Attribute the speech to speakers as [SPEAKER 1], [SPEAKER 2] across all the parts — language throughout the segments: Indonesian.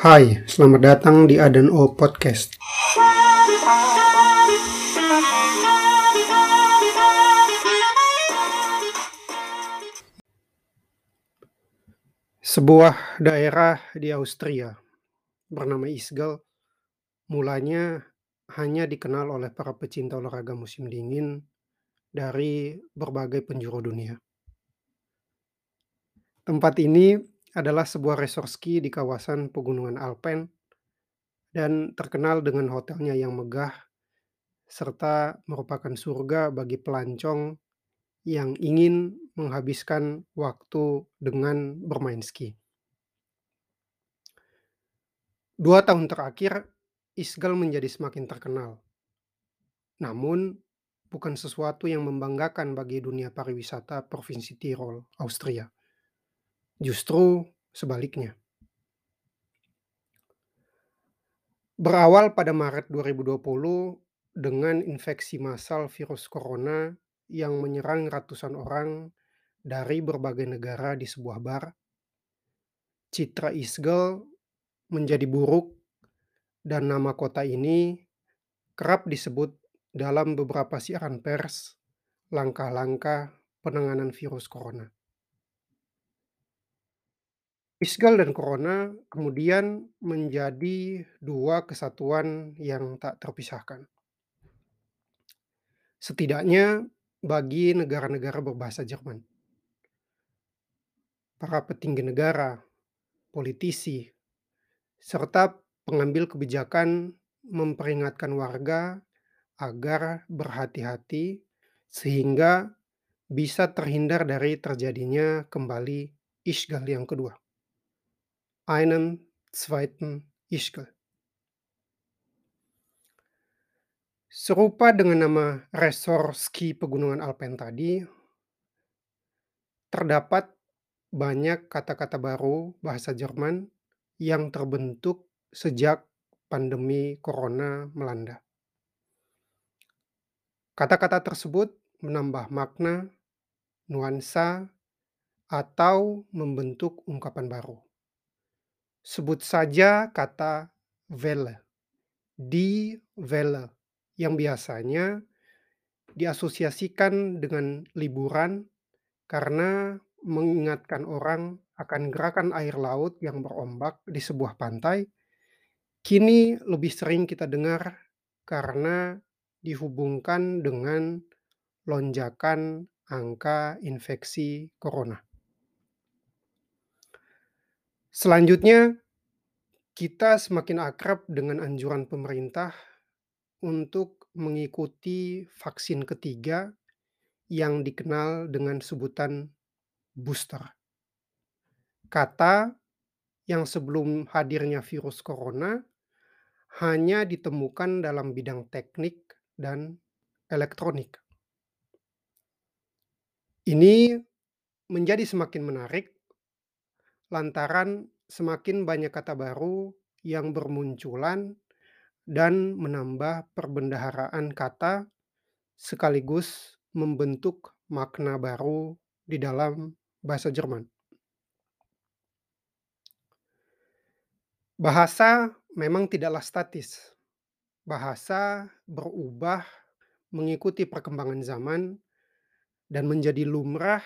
[SPEAKER 1] Hai, selamat datang di Adan O Podcast. Sebuah daerah di Austria bernama Isgal mulanya hanya dikenal oleh para pecinta olahraga musim dingin dari berbagai penjuru dunia. Tempat ini adalah sebuah resort ski di kawasan pegunungan Alpen dan terkenal dengan hotelnya yang megah serta merupakan surga bagi pelancong yang ingin menghabiskan waktu dengan bermain ski. Dua tahun terakhir, Isgal menjadi semakin terkenal. Namun, bukan sesuatu yang membanggakan bagi dunia pariwisata Provinsi Tirol, Austria. Justru sebaliknya. Berawal pada Maret 2020 dengan infeksi massal virus corona yang menyerang ratusan orang dari berbagai negara di sebuah bar, citra Isgal menjadi buruk dan nama kota ini kerap disebut dalam beberapa siaran pers langkah-langkah penanganan virus corona. Isgal dan corona kemudian menjadi dua kesatuan yang tak terpisahkan. Setidaknya bagi negara-negara berbahasa Jerman. Para petinggi negara, politisi, serta pengambil kebijakan memperingatkan warga agar berhati-hati sehingga bisa terhindar dari terjadinya kembali Isgal yang kedua. Einen zweiten Isgal. Serupa dengan nama resort ski pegunungan Alpen tadi, terdapat banyak kata-kata baru bahasa Jerman yang terbentuk sejak pandemi corona melanda. Kata-kata tersebut menambah makna, nuansa, atau membentuk ungkapan baru. Sebut saja kata Welle, di Welle, yang biasanya diasosiasikan dengan liburan karena mengingatkan orang akan gerakan air laut yang berombak di sebuah pantai, kini lebih sering kita dengar karena dihubungkan dengan lonjakan angka infeksi corona. Selanjutnya, kita semakin akrab dengan anjuran pemerintah untuk mengikuti vaksin ketiga yang dikenal dengan sebutan booster. Kata yang sebelum hadirnya virus corona hanya ditemukan dalam bidang teknik dan elektronik. Ini menjadi semakin menarik lantaran semakin banyak kata baru yang bermunculan dan menambah perbendaharaan kata sekaligus membentuk makna baru di dalam bahasa Jerman. Bahasa memang tidaklah statis. Bahasa berubah mengikuti perkembangan zaman dan menjadi lumrah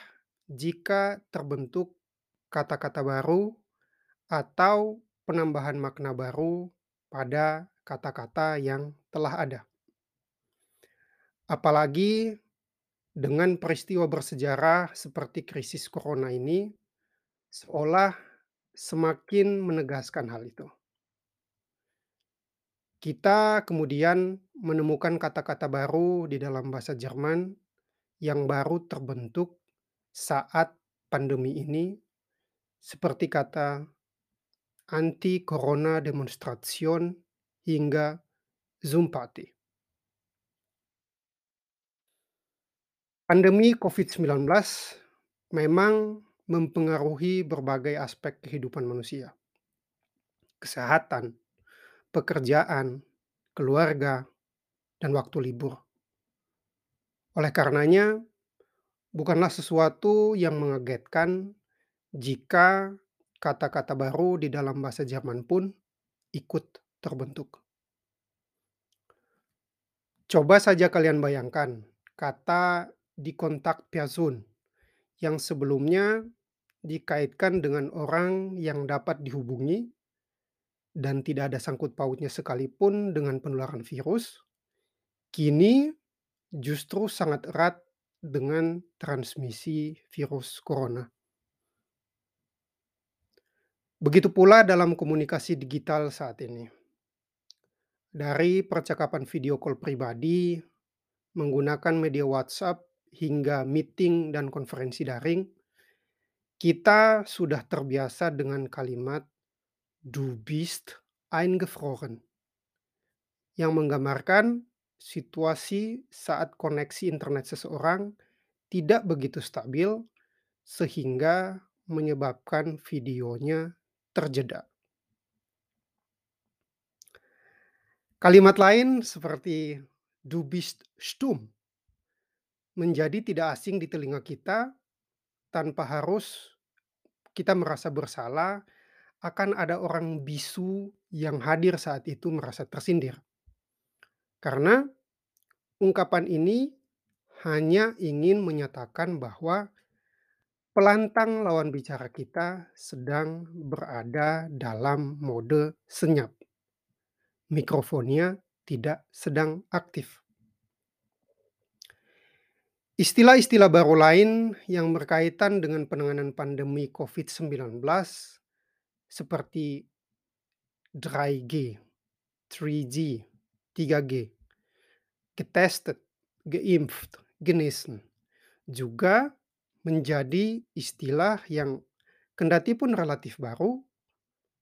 [SPEAKER 1] jika terbentuk kata-kata baru atau penambahan makna baru pada kata-kata yang telah ada. Apalagi dengan peristiwa bersejarah seperti krisis corona ini, seolah semakin menegaskan hal itu. Kita kemudian menemukan kata-kata baru di dalam bahasa Jerman yang baru terbentuk saat pandemi ini, seperti kata anti-corona demonstration hingga Zoom party. Pandemi COVID-19 memang mempengaruhi berbagai aspek kehidupan manusia. Kesehatan, pekerjaan, keluarga, dan waktu libur. Oleh karenanya, bukanlah sesuatu yang mengagetkan jika kata-kata baru di dalam bahasa Jerman pun ikut terbentuk. Coba saja kalian bayangkan kata "di kontak person" yang sebelumnya dikaitkan dengan orang yang dapat dihubungi dan tidak ada sangkut pautnya sekalipun dengan penularan virus, kini justru sangat erat dengan transmisi virus corona. Begitu pula dalam komunikasi digital saat ini. Dari percakapan video call pribadi, menggunakan media WhatsApp, hingga meeting dan konferensi daring, kita sudah terbiasa dengan kalimat "Du bist eingefroren" yang menggambarkan situasi saat koneksi internet seseorang tidak begitu stabil, sehingga menyebabkan videonya terjeda. Kalimat lain seperti "Du bist stumm" menjadi tidak asing di telinga kita, tanpa harus kita merasa bersalah akan ada orang bisu yang hadir saat itu merasa tersindir. Karena ungkapan ini hanya ingin menyatakan bahwa pelantang lawan bicara kita sedang berada dalam mode senyap mikrofonnya tidak sedang aktif. Istilah-istilah baru lain yang berkaitan dengan penanganan pandemi COVID-19 seperti 3G, 3G, 3G, getestet, geimpft, genesen, juga menjadi istilah yang kendati pun relatif baru,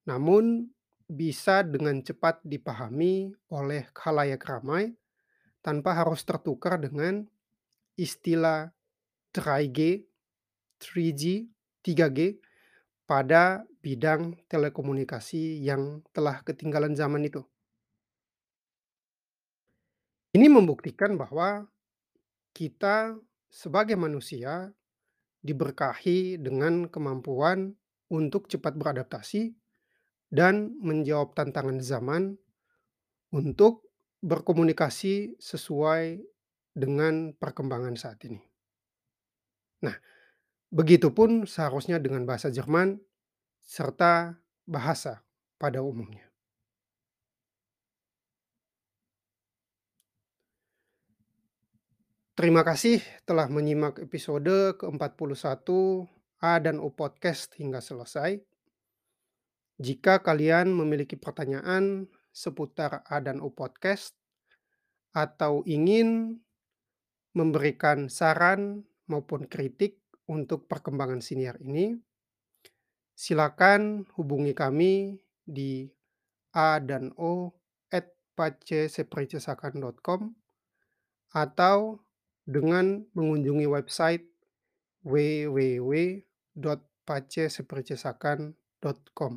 [SPEAKER 1] namun bisa dengan cepat dipahami oleh khalayak ramai tanpa harus tertukar dengan istilah 3G, 3G, 3G pada bidang telekomunikasi yang telah ketinggalan zaman itu. Ini membuktikan bahwa kita sebagai manusia diberkahi dengan kemampuan untuk cepat beradaptasi dan menjawab tantangan zaman untuk berkomunikasi sesuai dengan perkembangan saat ini. Nah, begitupun seharusnya dengan bahasa Jerman serta bahasa pada umumnya. Terima kasih telah menyimak episode ke-41 A dan O Podcast hingga selesai. Jika kalian memiliki pertanyaan seputar A dan U Podcast, atau ingin memberikan saran maupun kritik untuk perkembangan siniar ini, silakan hubungi kami di a dan o at atau dengan mengunjungi website www.pacesepricesakan.com.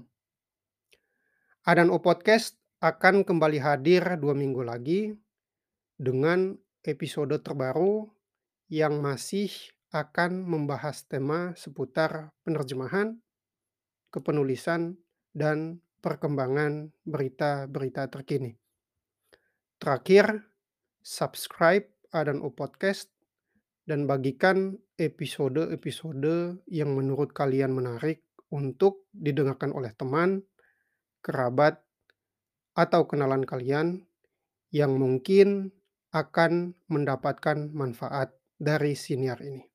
[SPEAKER 1] Adan O Podcast akan kembali hadir dua minggu lagi dengan episode terbaru yang masih akan membahas tema seputar penerjemahan, kepenulisan, dan perkembangan berita-berita terkini. Terakhir, subscribe Adan O Podcast dan bagikan episode-episode yang menurut kalian menarik untuk didengarkan oleh teman, kerabat, atau kenalan kalian yang mungkin akan mendapatkan manfaat dari siniar ini.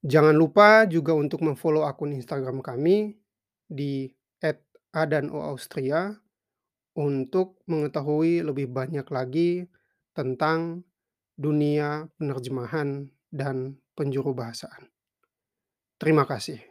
[SPEAKER 1] Jangan lupa juga untuk memfollow akun Instagram kami di @adanoaustria untuk mengetahui lebih banyak lagi tentang dunia penerjemahan dan penjuru bahasaan. Terima kasih.